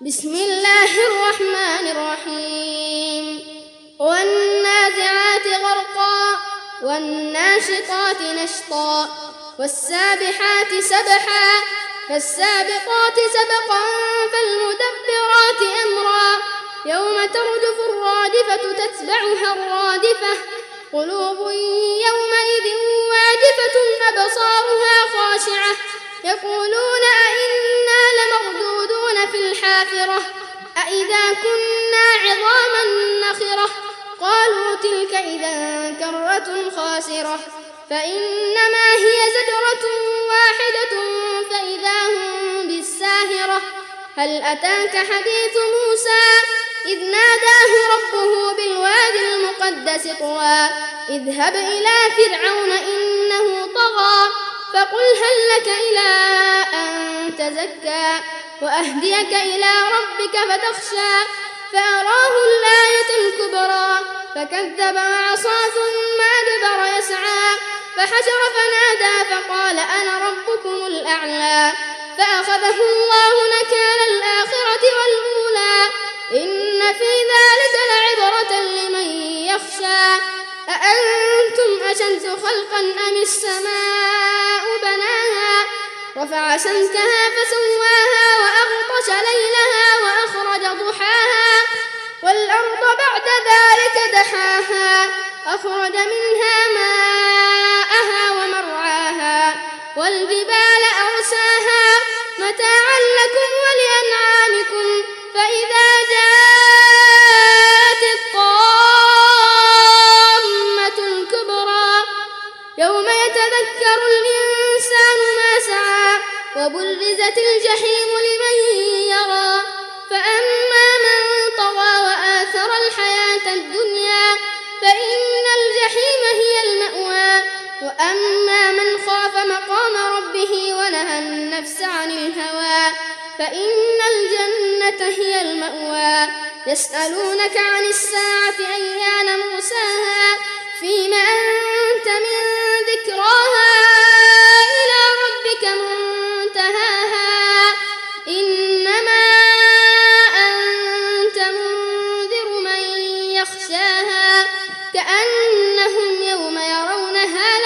بسم الله الرحمن الرحيم. والنازعات غرقا والناشطات نشطا والسابحات سبحا فالسابقات سبقا فالمدبرات أمرا. يوم ترجف الرادفة تتبعها الرادفة. قلوب يومئذ واجفة أبصارها خاشعة. يقولون أئنا الحافرة أئذا كنا عظاما نخرة؟ قالوا تلك إذا كرة خاسرة فإنما هي زجرة واحدة فإذا هم بالساهرة. هل أتاك حديث موسى؟ إذ ناداه ربه بالوادي المقدس طوى اذهب إلى فرعون إنه طغى فقل هل لك إلى أن تزكى؟ وأهديك إلى ربك فتخشى فأراه الآية الكبرى فكذب وعصى ثم أدبر يسعى فحشر فنادى فقال أنا ربكم الأعلى فأخذه الله نكال الآخرة والأولى إن في ذلك لعبرة لمن يخشى أأنتم أشد خلقا أم السماء بناها رفع سمكها فسواها وأغطش ليلها وأخرج ضحاها والأرض بعد ذلك دحاها أخرج منها ماءها ومرعاها والجبال أرساها متاعا لكم ولأنعامكم فإذا جاءت الطامة الكبرى يوم يتذكر الإنسان ما سعى وبرزت الجحيم لمن يرى. فأما من طغى وآثر الحياة الدنيا فإن الجحيم هي المأوى. وأما من خاف مقام ربه ونهى النفس عن الهوى فإن الجنة هي المأوى. يسألونك عن الساعة أيان مرساها؟ فيما أنت يخشاها كأنهم يوم يرونها يلبثوا